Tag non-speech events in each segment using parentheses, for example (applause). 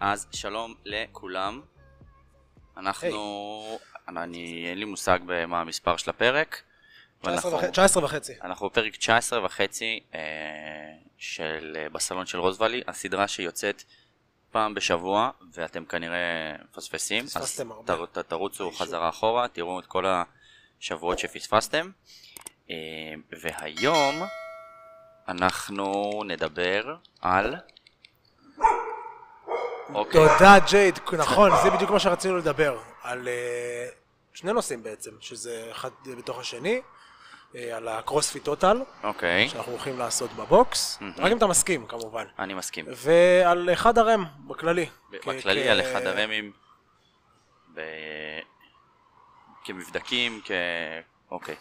אז שלום לכולם. אנחנו... אני... אין לי מושג במה המספר של הפרק. 19 ואנחנו- וחצי- 19 וחצי. אנחנו בפרק 19 וחצי אה, של אה, בסלון של רוזוואלי, הסדרה שיוצאת פעם בשבוע, ואתם כנראה מפספסים. אז פספסתם הרבה. תר, ת, תרוצו באישור. חזרה אחורה, תראו את כל השבועות שפספסתם. אה, והיום אנחנו נדבר על... אוקיי, תודה ג'ייד, נכון, זה בדיוק מה שרצינו לדבר. על אה, שני נושאים בעצם, שזה אחד בתוך השני, אה, על הקרוספיט טוטל, אוקיי, שאנחנו הולכים לעשות בבוקס, רק אם אתה מסכים כמובן, אני מסכים. ועל אחד הרם בכללי. כ- בכללי כ- על אחד הרמים, ב... כמבדקים, כ... אוקיי.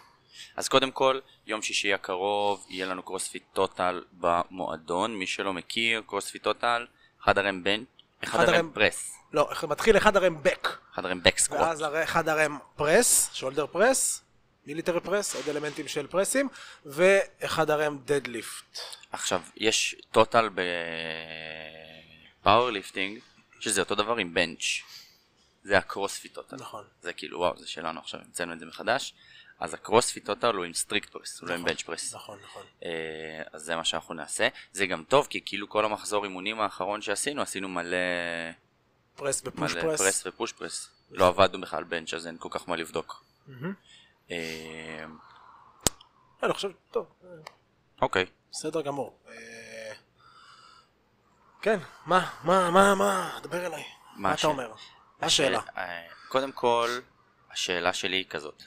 אז קודם כל, יום שישי הקרוב יהיה לנו CrossFit Total במועדון. מי שלא מכיר, CrossFit Total, אחד RM בן... אחד RM press. לא, מתחיל אחד RM back, אחד RM back squat. ואז אחד RM press, shoulder press, military press, עוד אלמנטים של פרסים, ואחד RM deadlift. עכשיו, יש total ב powerlifting, שזה אותו דבר עם bench. זה ה CrossFit Total. נכון. זה כאילו, וואו, זה שלנו עכשיו, המצאנו את זה מחדש. אז ה CrossFit Total הוא עם strict press, הוא לא עם bench press. נכון, נכון. אה, אז זה מה שאנחנו נעשה. זה גם טוב, כי כאילו כל המחזור אימונים האחרון שעשינו, עשינו מלא, press ב push מלא press. press ו push press. לא עבדנו בכלל bench, אז אין כל כך מה לבדוק. אה, אני חושב, טוב, אה, אוקיי. בסדר גמור. כן, מה, מה, מה, מה, דבר אליי. מה אתה? אומר? מה השאלה? קודם כל, השאלה שלי היא כזאת.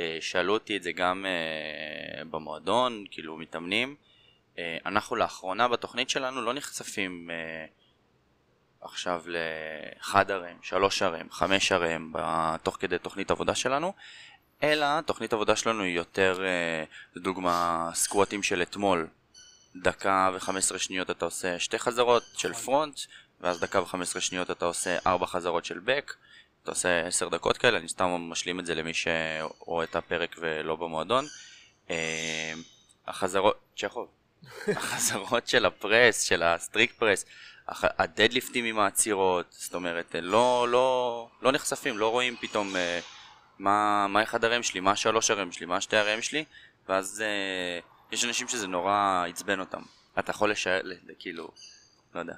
אה, שאלו אותי את זה גם אה, במועדון, כאילו מתאמנים. אה, אנחנו לאחרונה בתוכנית שלנו לא נחשפים עכשיו לאחד הרם, שלוש הרם, חמש הרם, תוך כדי תוכנית עבודה שלנו, אלא תוכנית עבודה שלנו היא יותר, לדוגמה, סקווטים של אתמול. דקה וחמש עשרה שניות אתה עושה שתי חזרות של front, ואז דקה וחמש עשרה שניות אתה עושה ארבע חזרות של back, אתה עושה עשר דקות כאלה, אני סתם משלים את זה למי שרואה את הפרק ולא במועדון. אה, החזרות, צ'כוב, (laughs) החזרות של ה press, של ה strict press, ה deadlift ים עם העצירות, זאת אומרת, לא, לא, לא נחשפים, לא רואים פתאום אה, מה, מה אחד RM שלי, מה שלוש RM שלי, מה שתי RM שלי, ואז אה, יש אנשים שזה נורא עצבן אותם. אתה יכול לשער, ל- ל- כאילו, לא יודע,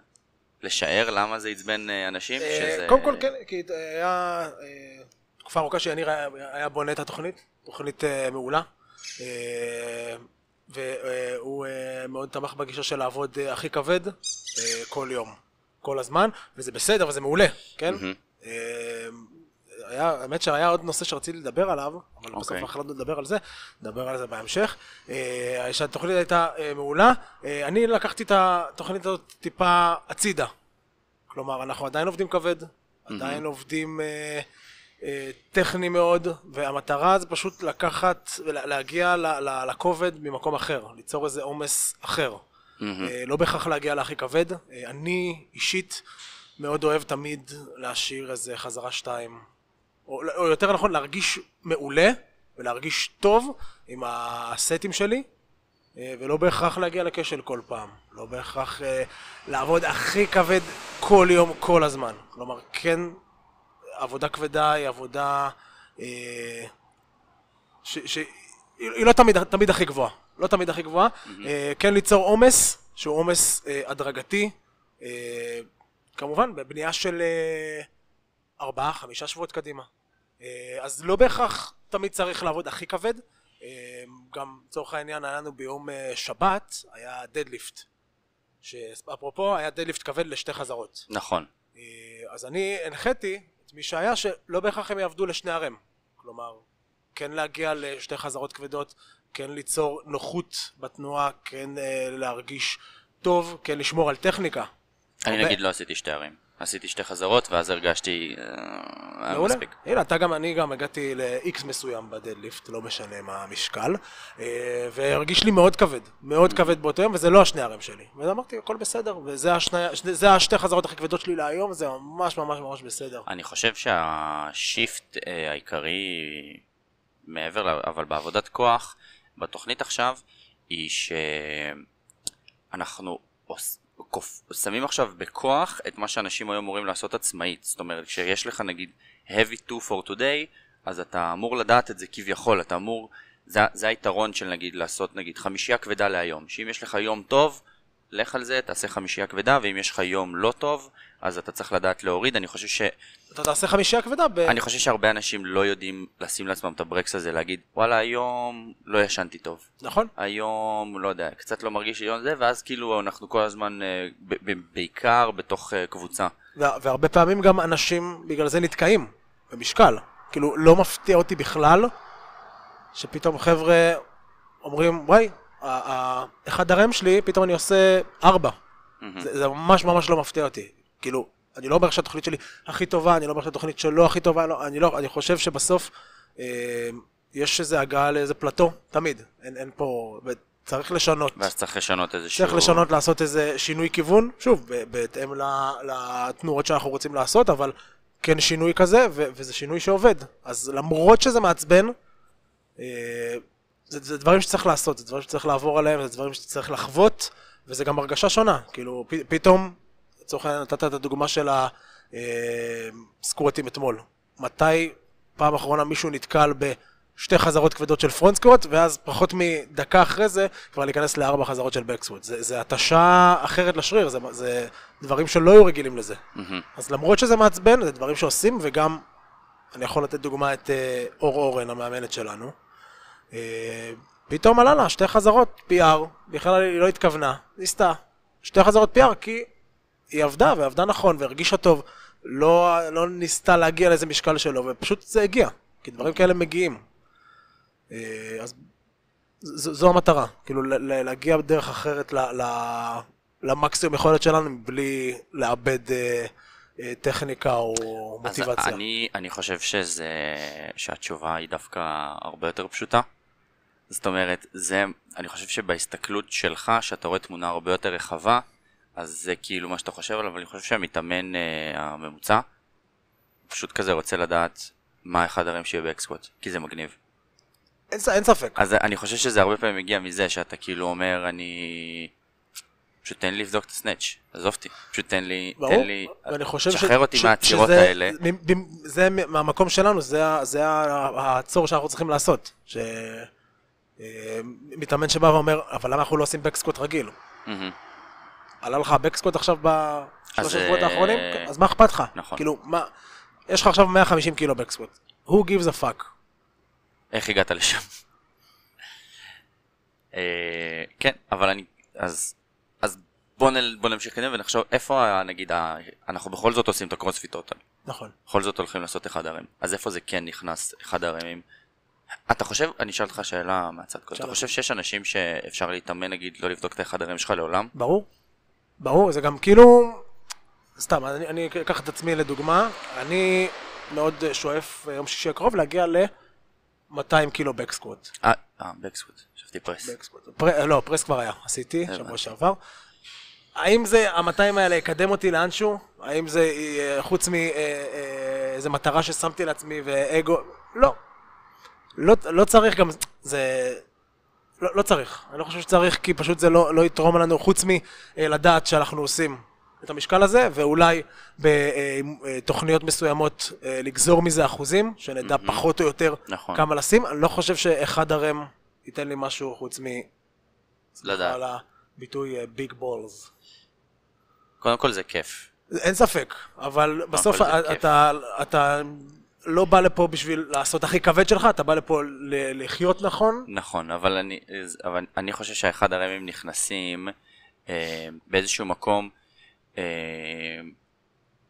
לשער למה זה עצבן אה, אנשים? אה, שזה... קודם כל, כן, כי היה אה, תקופה ארוכה שיניר היה- בונה את התוכנית, תוכנית מעולה. והוא מאוד תמך בגישה של לעבוד הכי כבד כל יום, כל הזמן, וזה בסדר וזה מעולה, כן? מהמם. היה, האמת שהיה עוד נושא שרציתי לדבר עליו, אבל בסוף אוקיי. החלטנו לדבר על זה, נדבר על זה בהמשך. אה, שהתוכנית הייתה אה, מעולה. אה, אני לקחתי את התוכנית הזאת טיפה הצידה. כלומר, אנחנו עדיין עובדים כבד, עדיין עובדים אה, אה, טכני מאוד, והמטרה זה פשוט לקחת ולהגיע ל- ל- לכובד ממקום אחר, ליצור איזה עומס אחר. מהמם. אה, לא בהכרח להגיע להכי כבד. אה, אני אישית מאוד אוהב תמיד להשאיר איזה חזרה שתיים, או, או יותר נכון להרגיש מעולה ולהרגיש טוב עם הסטים שלי, אה, ולא בהכרח להגיע לכשל כל פעם. לא בהכרח אה, לעבוד הכי כבד כל יום, כל הזמן. כלומר, כן, עבודה כבדה היא עבודה אה, ש... ש... היא היא לא תמיד, תמיד הכי גבוהה. לא תמיד הכי גבוהה. אה, כן ליצור עומס, שהוא עומס הדרגתי. כמובן, בבנייה של ארבעה, חמישה שבועות קדימה. אה, אז לא בהכרח תמיד צריך לעבוד הכי כבד. אה, גם לצורך העניין היה לנו ביום אה, שבת, היה דדליפט. שאפרופו, היה דדליפט כבד לשתי חזרות. נכון. אז אני הנחיתי את מי שהיה שלא בהכרח הם יעבדו לשני הרם. כלומר, כן להגיע לשתי חזרות כבדות, כן ליצור נוחות בתנועה, כן להרגיש טוב, כן לשמור על טכניקה. אני הרבה- נגיד לא עשיתי שתי ערים. עשיתי שתי חזרות, ואז הרגשתי... אה, מעולה. מספיק. הנה, אתה גם, אני גם הגעתי ל-X מסוים בדדליפט, לא משנה מה המשקל, אה, והרגיש לי מאוד כבד, מאוד כבד באותו יום, וזה לא השני הרם שלי. ואמרתי, הכל בסדר, וזה השני, שני- זה השתי חזרות הכי כבדות שלי להיום, זה ממש ממש ממש בסדר. אני חושב שהשיפט אה, העיקרי, מעבר, אבל בעבודת כוח, בתוכנית עכשיו, היא שאנחנו. שמים עכשיו בכוח את מה שאנשים היום אמורים לעשות עצמאית. זאת אומרת, כשיש לך נגיד heavy to for today, אז אתה אמור לדעת את זה כביכול, אתה אמור, זה, זה היתרון של נגיד לעשות נגיד חמישייה כבדה להיום, שאם יש לך יום טוב, לך על זה, תעשה חמישייה כבדה, ואם יש לך יום לא טוב, אז אתה צריך לדעת להוריד. אני חושב ש... אתה תעשה חמישייה כבדה ב... אני חושב שהרבה אנשים לא יודעים לשים לעצמם את הברקס הזה, להגיד, וואלה, היום לא ישנתי טוב. נכון? היום, לא יודע, קצת לא מרגיש יום זה, ואז כאילו אנחנו כל הזמן, אה, בעיקר בתוך אה, קבוצה. וה- והרבה פעמים גם אנשים בגלל זה נתקעים במשקל. כאילו, לא מפתיע אותי בכלל שפתאום חבר'ה אומרים, וואי, אחד הרם שלי, פתאום אני עושה ארבע. זה, זה ממש ממש לא מפתיע אותי. כאילו, אני לא אומר שהתוכנית שלי הכי טובה, אני לא אומר שהתוכנית שלו הכי טובה, לא, אני לא, אני חושב שבסוף אה, יש איזה הגעה לאיזה פלטו, תמיד. אין, אין פה, צריך לשנות. ואז צריך לשנות איזה צריך לשנות, לעשות איזה שינוי כיוון, שוב, בהתאם לתנועות שאנחנו רוצים לעשות, אבל כן שינוי כזה, ו- וזה שינוי שעובד. אז למרות שזה מעצבן, אה, זה, זה דברים שצריך לעשות, זה דברים שצריך לעבור עליהם, זה דברים שצריך לחוות, וזה גם הרגשה שונה. כאילו, פ- פתאום, לצורך העניין נתת את הדוגמה של הסקווטים אתמול. מתי פעם אחרונה מישהו נתקל בשתי חזרות כבדות של פרונט סקווט, ואז פחות מדקה אחרי זה כבר להיכנס לארבע חזרות של בקסקווט. זה, זה התשה אחרת לשריר, זה, זה דברים שלא היו רגילים לזה. מהמם. אז למרות שזה מעצבן, זה דברים שעושים, וגם, אני יכול לתת דוגמה את אה, אור אורן, המאמנת שלנו. אה, פתאום עלה לה שתי חזרות PR, בכלל היא לא התכוונה, ניסתה. שתי חזרות PR כי היא עבדה, ועבדה נכון, והרגישה טוב. לא, לא ניסתה להגיע לאיזה משקל שלו, ופשוט זה הגיע, כי דברים כאלה מגיעים. אה, אז ז, זו המטרה, כאילו ל- ל- להגיע בדרך אחרת ל, ל, למקסימום יכולת שלנו, בלי לאבד אה, אה, טכניקה או אז מוטיבציה. אני, אני חושב שזה, שהתשובה היא דווקא הרבה יותר פשוטה. זאת אומרת, זה, אני חושב שבהסתכלות שלך, שאתה רואה תמונה הרבה יותר רחבה, אז זה כאילו מה שאתה חושב עליו, אבל אני חושב שהמתאמן אה, הממוצע, פשוט כזה רוצה לדעת מה אחד הרם שיהיה באקסקווט, כי זה מגניב. אין, אין ספק. אז אני חושב שזה הרבה פעמים מגיע מזה שאתה כאילו אומר, אני... פשוט תן לי לבדוק את הסנאצ', עזוב אותי, פשוט תן לי, ברור, תן לי, ואני חושב ש- שחרר אותי ש- מהעצירות שזה- האלה. זה מהמקום שלנו, זה זה הצור שאנחנו צריכים לעשות. ש... אה, מתאמן שבא ואומר, אבל למה אנחנו לא עושים בקסקוט רגיל? מהמם. עלה לך הבקסקוט עכשיו בשלושה שבועות אה, האחרונים? אז מה אכפת לך? נכון. כאילו, מה... יש לך עכשיו 150 קילו בקסקוט. Who gives a fuck? איך הגעת לשם? אה, כן, אבל אני, אז, אז בוא, נ, בוא נמשיך קדימה ונחשוב איפה נגיד, ה, אנחנו בכל זאת עושים את הקרוספיט טוטל, נכון. בכל זאת הולכים לעשות אחד הרם, אז איפה זה כן נכנס, אחד הרמים? אתה חושב, אני אשאל אותך שאלה מהצד קודם, אתה. חושב שיש אנשים שאפשר להתאמן נגיד לא לבדוק את האחד הרם שלך לעולם? ברור. ברור, זה גם כאילו... סתם, אני, אני אקח את עצמי לדוגמה. אני מאוד שואף אה, יום שישי הקרוב להגיע ל-200 קילו בקסקוט. אה, אה, בקסקוט, חשבתי פרס. פר... לא, פרס כבר היה, עשיתי. שבוע שעבר. האם זה, ה-200 האלה יקדם אותי לאנשהו? האם זה, אה, חוץ מאיזה מטרה ששמתי לעצמי ואגו? לא. לא, לא צריך גם, זה... לא, לא צריך. אני לא חושב שצריך, כי פשוט זה לא, לא יתרום לנו, חוץ מלדעת שאנחנו עושים את המשקל הזה, ואולי בתוכניות מסוימות אה, לגזור מזה אחוזים, שנדע פחות או יותר נכון. כמה לשים. אני לא חושב שאחד הרם ייתן לי משהו חוץ מ... לדעת. על הביטוי ביג בולס. קודם כל זה כיף. אין ספק, אבל בסוף אתה. אתה, אתה לא בא לפה בשביל לעשות הכי כבד שלך, אתה בא לפה ל- לחיות נכון. נכון, אבל אני, אבל אני חושב שהאחד הרמים נכנסים אה, באיזשהו מקום אה,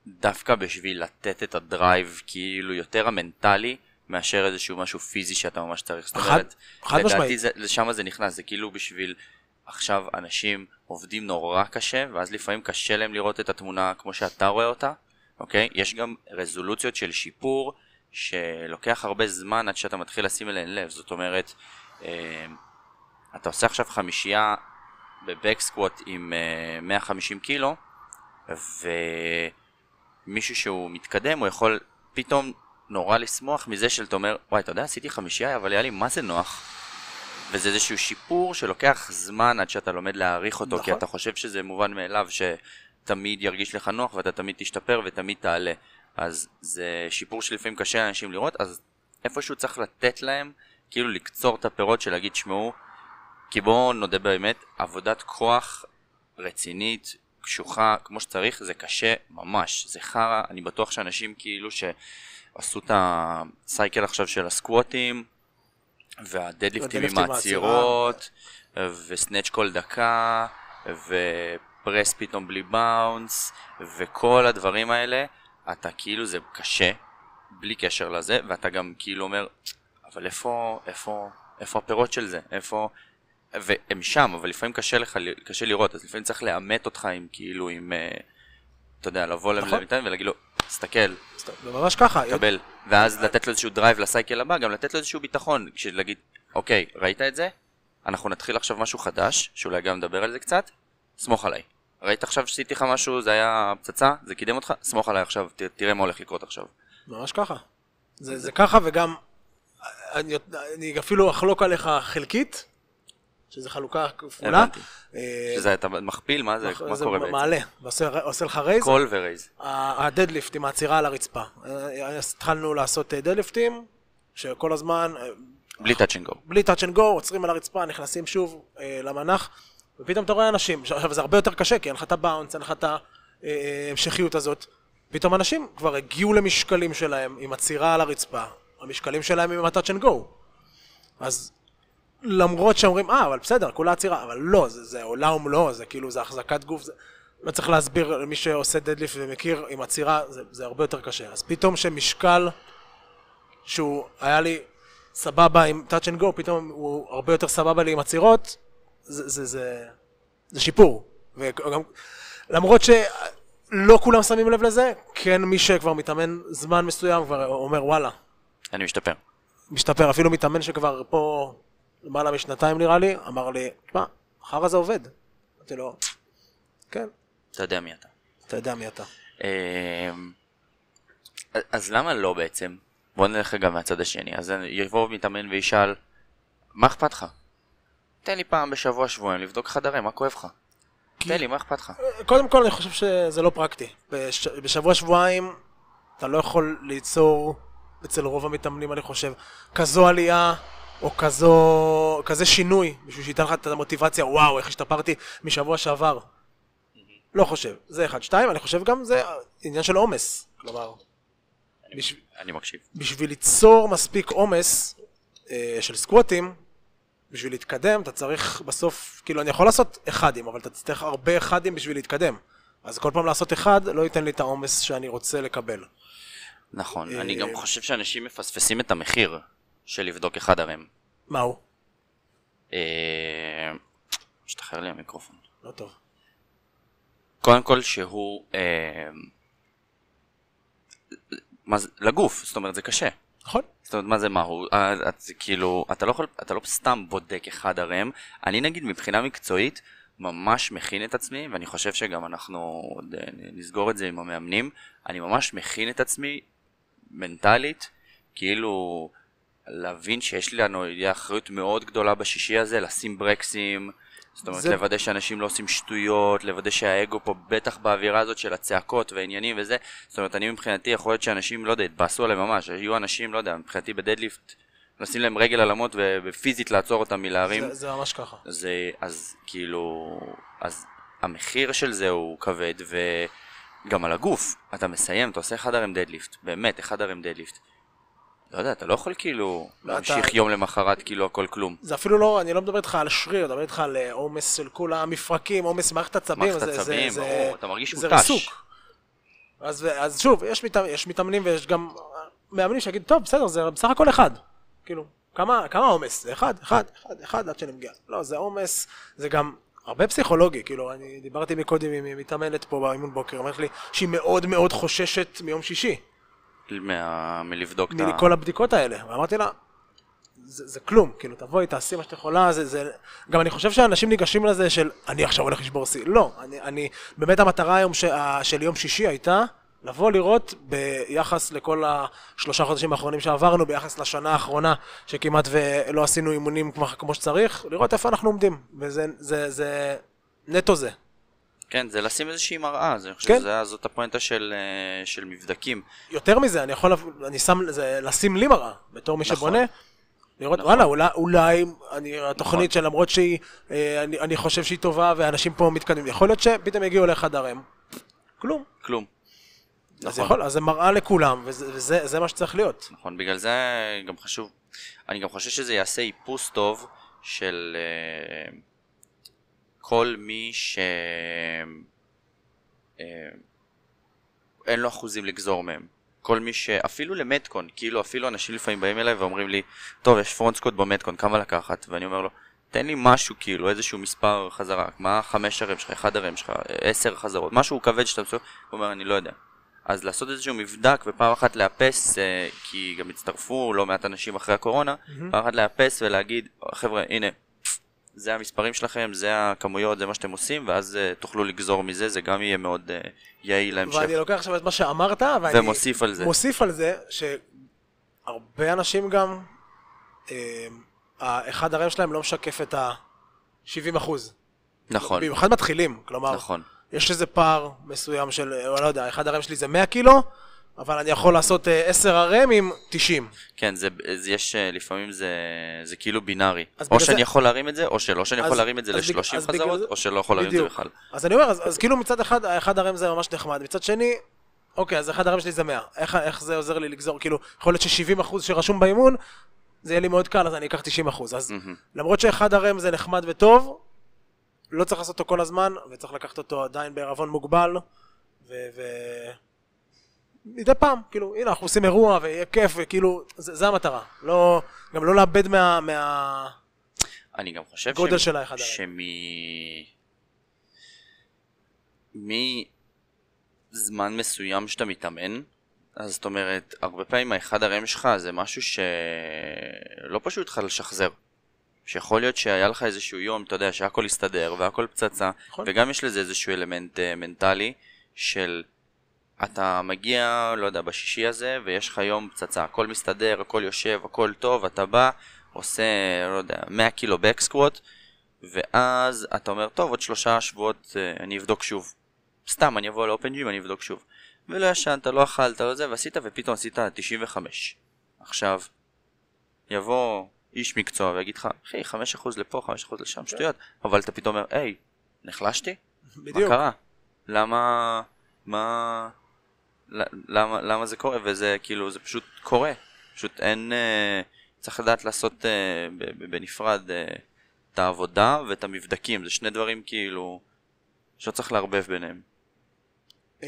דווקא בשביל לתת את הדרייב כאילו יותר המנטלי מאשר איזשהו משהו פיזי שאתה ממש צריך. זאת חד- אומרת, חד לדעתי לשם זה נכנס, זה כאילו בשביל עכשיו אנשים עובדים נורא קשה ואז לפעמים קשה להם לראות את התמונה כמו שאתה רואה אותה, אוקיי? יש גם רזולוציות של שיפור שלוקח הרבה זמן עד שאתה מתחיל לשים אליהן לב, זאת אומרת, אה, אתה עושה עכשיו חמישייה בבק סקווט עם אה, 150 קילו ומישהו שהוא מתקדם הוא יכול פתאום נורא לשמוח מזה שאתה אומר וואי אתה יודע עשיתי חמישייה אבל היה לי מה זה נוח וזה איזשהו שיפור שלוקח זמן עד שאתה לומד להעריך אותו, נכון. כי אתה חושב שזה מובן מאליו שתמיד ירגיש לך נוח ואתה תמיד תשתפר ותמיד תעלה. אז זה שיפור שלפעמים קשה לאנשים לראות, אז איפשהו צריך לתת להם, כאילו לקצור את הפירות של להגיד, שמעו, כי בואו נודה באמת, עבודת כוח רצינית, קשוחה, כמו שצריך, זה קשה ממש. זה חרא, אני בטוח שאנשים כאילו שעשו את הסייקל עכשיו של הסקווטים, והדדליפטים עם העצירות, וסנאצ' כל דקה, ופרס פתאום בלי באונס, וכל הדברים האלה, אתה כאילו זה קשה, בלי קשר לזה, ואתה גם כאילו אומר, אבל איפה, איפה, איפה הפירות של זה? איפה... והם שם, אבל לפעמים קשה לך, קשה לראות, אז לפעמים צריך לאמת אותך עם כאילו, עם, אה, אתה יודע, לבוא נכון. למתן ולהגיד לו, תסתכל, זה ממש ככה. קבל, ואז לתת לו איזשהו drive ל cycle הבא, גם לתת לו איזשהו ביטחון, להגיד, אוקיי, ראית את זה? אנחנו נתחיל עכשיו משהו חדש, שאולי גם נדבר על זה קצת, סמוך עליי. ראית עכשיו שעשיתי לך משהו, זה היה פצצה, זה קידם אותך, סמוך עליי עכשיו, ת, תראה מה הולך לקרות עכשיו. ממש ככה. זה, זה ככה וגם, אני, אני אפילו אחלוק עליך חלקית, שזה חלוקה כפולה. הבנתי. אה, שזה אתה מכפיל, מה זה, מה זה קורה בעצם? מעלה, ועושה עושה לך raise. call ו raise. ה deadlift עם העצירה על הרצפה. התחלנו לעשות אה, deadlift ים, שכל הזמן, אה, בלי touch and go. בלי touch and go, עוצרים על הרצפה, נכנסים שוב למנח, ופתאום אתה רואה אנשים, עכשיו זה הרבה יותר קשה, כי אין לך את ה bounce, אין לך את ההמשכיות הזאת. פתאום אנשים כבר הגיעו למשקלים שלהם עם עצירה על הרצפה, המשקלים שלהם עם ה-touch and go. אז למרות שאומרים, אה, אבל בסדר, כולה עצירה, אבל לא, זה, זה עולם ומלואו, זה כאילו, זה החזקת גוף, זה... לא צריך להסביר למי שעושה דדליפט ומכיר, עם עצירה, זה, זה הרבה יותר קשה. אז פתאום שמשקל שהוא היה לי סבבה עם touch and go, פתאום הוא הרבה יותר סבבה לי עם עצירות, זה, זה, זה, זה שיפור. וגם, למרות שלא כולם שמים לב לזה, כן מי שכבר מתאמן זמן מסוים כבר אומר וואלה, אני משתפר. משתפר, אפילו מתאמן שכבר פה למעלה משנתיים נראה לי, אמר לי, תשמע, חרא זה עובד. אמרתי לו, כן, אתה יודע מי אתה. אתה יודע מי אתה. אמ, אז למה לא בעצם? בוא נלך רגע מהצד השני. אז יבוא מתאמן וישאל, מה אכפת לך? תן לי פעם בשבוע שבועיים לבדוק חדרי, מה כואב לך? תן לי, מה אכפת לך? קודם כל אני חושב שזה לא פרקטי. בש... בשבוע שבועיים אתה לא יכול ליצור אצל רוב המתאמנים אני חושב כזו עלייה או כזו, כזה שינוי בשביל שייתן לך את המוטיבציה וואו איך השתפרתי משבוע שעבר. לא חושב, זה אחד. שתיים, אני חושב גם זה עניין של עומס. כלומר, בשב... אני מקשיב. בשביל ליצור מספיק עומס אה, של סקווטים, בשביל להתקדם, אתה צריך בסוף, כאילו, אני יכול לעשות אחדים, אבל אתה צריך הרבה אחדים בשביל להתקדם. אז כל פעם לעשות אחד לא ייתן לי את העומס שאני רוצה לקבל. נכון, אה, אני גם חושב שאנשים מפספסים את המחיר של לבדוק אחד הרם. מה הוא? אה, משתחרר לי המיקרופון. לא טוב. קודם כל שהוא... אה, מה זה, לגוף, זאת אומרת זה קשה. נכון? זאת אומרת, מה זה מהו? אה, את, כאילו, אתה לא יכול, אתה לא סתם בודק אחד הרם. אני נגיד מבחינה מקצועית ממש מכין את עצמי, ואני חושב שגם אנחנו עוד אה, נסגור את זה עם המאמנים, אני ממש מכין את עצמי מנטלית, כאילו להבין שיש לנו אחריות מאוד גדולה בשישי הזה, לשים ברקסים, זאת אומרת, זה-. לוודא שאנשים לא עושים שטויות, לוודא שהאגו פה בטח באווירה הזאת של הצעקות והעניינים וזה, זאת אומרת, אני מבחינתי יכול להיות שאנשים, לא יודע, התבאסו עליהם ממש, היו אנשים, לא יודע, מבחינתי בדדליפט, לשים להם רגל על המוט ופיזית לעצור אותם מלהרים, זה, זה ממש ככה. זה, אז כאילו, אז המחיר של זה הוא כבד, וגם על הגוף, אתה מסיים, אתה עושה אחד הרם דדליפט, באמת, אחד הרם דדליפט. לא יודע, אתה לא יכול כאילו לא, להמשיך אתה- יום למחרת כאילו הכל כלום. זה אפילו לא, אני לא מדבר איתך על שריר, אני מדבר איתך על אה, עומס של כל המפרקים, עומס מערכת עצבים. מערכת זה- זה- עצבים, זה- אתה מרגיש זה מותש. ריסוק. אז, אז שוב, יש, מת, יש מתאמנים ויש גם מאמנים שיגידו, טוב, בסדר, זה בסך הכל אחד. כאילו, כמה עומס? זה אחד, אחד, אחד, אחד עד שאני מגיע. לא, זה עומס, זה גם הרבה פסיכולוגי, כאילו, אני דיברתי מקודם עם מתאמנת פה באימון בוקר, אומרת לי שהיא מאוד מאוד חוששת מיום שישי, מה... מלבדוק את ה... מכל הבדיקות האלה. ואמרתי לה, זה, זה כלום, כאילו, תבואי, תעשי מה שאת יכולה, זה, זה... גם אני חושב שאנשים ניגשים לזה של, אני עכשיו הולך לשבור שיא. לא, אני, אני, באמת המטרה היום ש, של יום שישי הייתה לבוא לראות ביחס לכל השלושה חודשים האחרונים שעברנו, ביחס לשנה האחרונה שכמעט ולא עשינו אימונים כמו שצריך, לראות איפה אנחנו עומדים, וזה זה, זה, נטו זה. כן, זה לשים איזושהי מראה, אני חושב כן. שזאת הפואנטה של, אה, של מבדקים. יותר מזה, אני יכול, אני שם, זה לשים לי מראה, בתור מי נכון. שבונה. לראות, נכון. וואלה, אולי, אולי אני, התוכנית שלמרות שהיא, אה, אני, אני חושב שהיא טובה ואנשים פה מתקדמים, יכול להיות שפתאום יגיעו לאחד הרם, כלום. כלום. אז נכון. יכול, אז זה מראה לכולם, וזה, וזה זה מה שצריך להיות. נכון, בגלל זה גם חשוב, אני גם חושב שזה יעשה איפוס טוב של אה, כל מי ש... אה, אין לו אחוזים לגזור מהם. כל מי ש... אפילו ל metcon, כאילו אפילו אנשים לפעמים באים אליי ואומרים לי, טוב, יש front squat ב metcon, כמה לקחת? ואני אומר לו, תן לי משהו כאילו, איזשהו מספר חזרה, מה חמש RM שלך, אחד RM שלך, עשר חזרות, משהו כבד שאתה מסוים, הוא אומר, אני לא יודע. אז לעשות איזשהו מבדק ופעם אחת לאפס, אה, כי גם הצטרפו לא מעט אנשים אחרי הקורונה, פעם אחת לאפס ולהגיד, חבר'ה, הנה, זה המספרים שלכם, זה הכמויות, זה מה שאתם עושים, ואז אה, תוכלו לגזור מזה, זה גם יהיה מאוד אה, יעיל להמשך. ואני לוקח עכשיו את מה שאמרת, ואני ומוסיף על זה. מוסיף על זה, שהרבה אנשים גם, אה, האחד הרם שלהם לא משקף את ה-70 אחוז. נכון, במיוחד מתחילים, כלומר, נכון. יש איזה פער מסוים של, אה, לא יודע, אחד הרם שלי זה 100 קילו, אבל אני יכול לעשות אה, 10 הרם עם 90. כן, זה, זה יש, אה, לפעמים זה, זה כאילו בינארי. או שאני זה- יכול להרים את זה, או שלא. או שאני אז- יכול להרים את זה אז בג- ל-30 אז בגלל חזרות, זה- או שלא יכול להרים את זה. בכלל. אז אני אומר, אז, אז כאילו מצד אחד, האחד הרם זה ממש נחמד, מצד שני, אוקיי, אז אחד הרם שלי זה 100. איך, איך זה עוזר לי לגזור? כאילו, יכול להיות ש-70% שרשום באימון, זה יהיה לי מאוד קל, אז אני אקח 90%. אז מהמם. למרות שאחד הרם זה נחמד וטוב, לא צריך לעשות אותו כל הזמן, וצריך לקחת אותו עדיין בערבון מוגבל, ו... ו... מדי פעם, כאילו, הנה, אנחנו עושים אירוע, ויהיה כיף, וכאילו, זה, זה המטרה. לא, גם לא לאבד מה... מה... אני גם חושב גודל שמ- של האחד הרם. שמ... מזמן מסוים שאתה מתאמן, אז זאת אומרת, הרבה פעמים האחד הרם שלך זה משהו שלא פשוט לך לשחזר. שיכול להיות שהיה לך איזשהו יום, אתה יודע, שהכל הסתדר והכל פצצה, נכון. וגם יש לזה איזשהו אלמנט uh, מנטלי של אתה מגיע, לא יודע, בשישי הזה, ויש לך יום פצצה, הכל מסתדר, הכל יושב, הכל טוב, אתה בא, עושה, לא יודע, 100 קילו בקסקווט, ואז אתה אומר, טוב, עוד שלושה שבועות uh, אני אבדוק שוב. סתם, אני אבוא לאופן ג'ים, אני אבדוק שוב. ולא ישנת, לא אכלת, לא זה, ועשית, ופתאום עשית 95. עכשיו, יבוא איש מקצוע ויגיד לך, אחי, 5% לפה, 5% לשם, שטויות, אבל אתה פתאום אומר, היי, נחלשתי? מה בדיוק. קרה? למה... מה... למה, למה זה קורה? וזה כאילו, זה פשוט קורה. פשוט אין... אה, צריך לדעת לעשות אה, בנפרד אה, את העבודה ואת המבדקים. זה שני דברים כאילו שלא צריך לערבב ביניהם.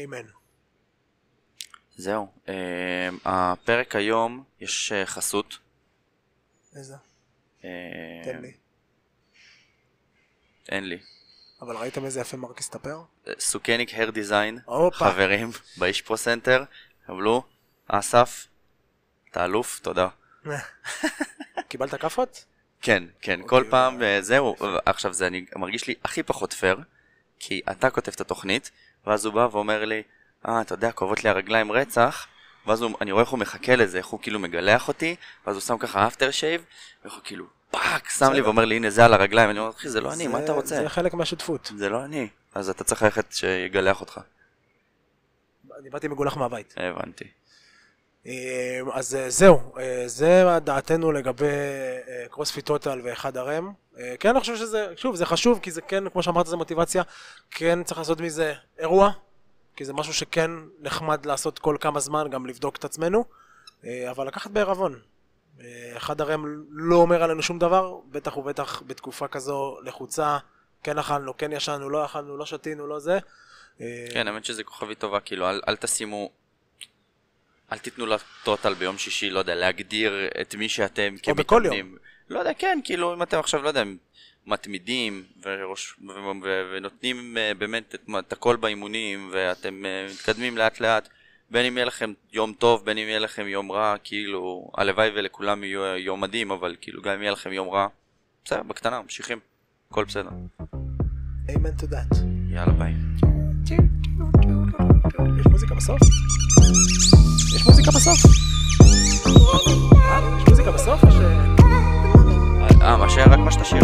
אמן. זהו. אה, הפרק היום יש אה, חסות. איזה? אה, תן לי. אין לי. אבל ראיתם איזה יפה מרק הסתפר? סוכניק הר דיזיין. חברים, (laughs) באיש פרו סנטר, קבלו, אסף, אתה אלוף, תודה. (laughs) קיבלת כאפות? כן, כן, אוקיי, כל ו- פעם, אה, זהו, עכשיו זה אני מרגיש לי הכי פחות פייר, כי אתה כותב את התוכנית, ואז הוא בא ואומר לי, אה, אתה יודע, כואבות לי הרגליים רצח, ואז הוא, אני רואה איך הוא מחכה לזה, איך הוא כאילו מגלח אותי, ואז הוא שם ככה אפטר שייב, ואיך הוא כאילו, fuck, שם לי. ואומר לי, הנה זה על הרגליים, אני אומר, אחי, זה לא אני, מה אתה רוצה? זה חלק מהשותפות. זה לא אני, אז אתה צריך ללכת שיגלח אותך. אני באתי מגולח מהבית. הבנתי. אה, אז אה, זהו, אה, זה דעתנו לגבי CrossFit Total ואחד RM. כן, אני חושב שזה, שוב, זה חשוב, כי זה כן, כמו שאמרת, זה מוטיבציה. כן צריך לעשות מזה אירוע, כי זה משהו שכן נחמד לעשות כל כמה זמן, גם לבדוק את עצמנו, אבל לקחת בעירבון. אה, אחד הרם לא אומר עלינו שום דבר, בטח ובטח בתקופה כזו לחוצה, כן אכלנו, כן ישנו, לא אכלנו, לא שתינו, לא זה. אה, כן, האמת שזה כוכבית טובה, כאילו, אל, אל תשימו... אל תיתנו לטוטל ביום שישי, לא יודע, להגדיר את מי שאתם או בכל כמתאמנים. לא יודע, כן, כאילו, אם אתם עכשיו, לא יודע, מתמידים וראש, ו- ו- ו- ונותנים אה, באמת את, את הכל באימונים, ואתם מתקדמים לאט לאט, בין אם יהיה לכם יום טוב, בין אם יהיה לכם יום רע, כאילו, הלוואי ולכולם יהיו יום מדהים, אבל כאילו, גם אם יהיה לכם יום רע, בסדר, בקטנה, ממשיכים, הכל בסדר. amen to that. יאללה, ביי. יש מוזיקה בסוף? יש מוזיקה בסוף? יש מוזיקה בסוף או ש... אה, מה שהיה רק מה שתשאיר.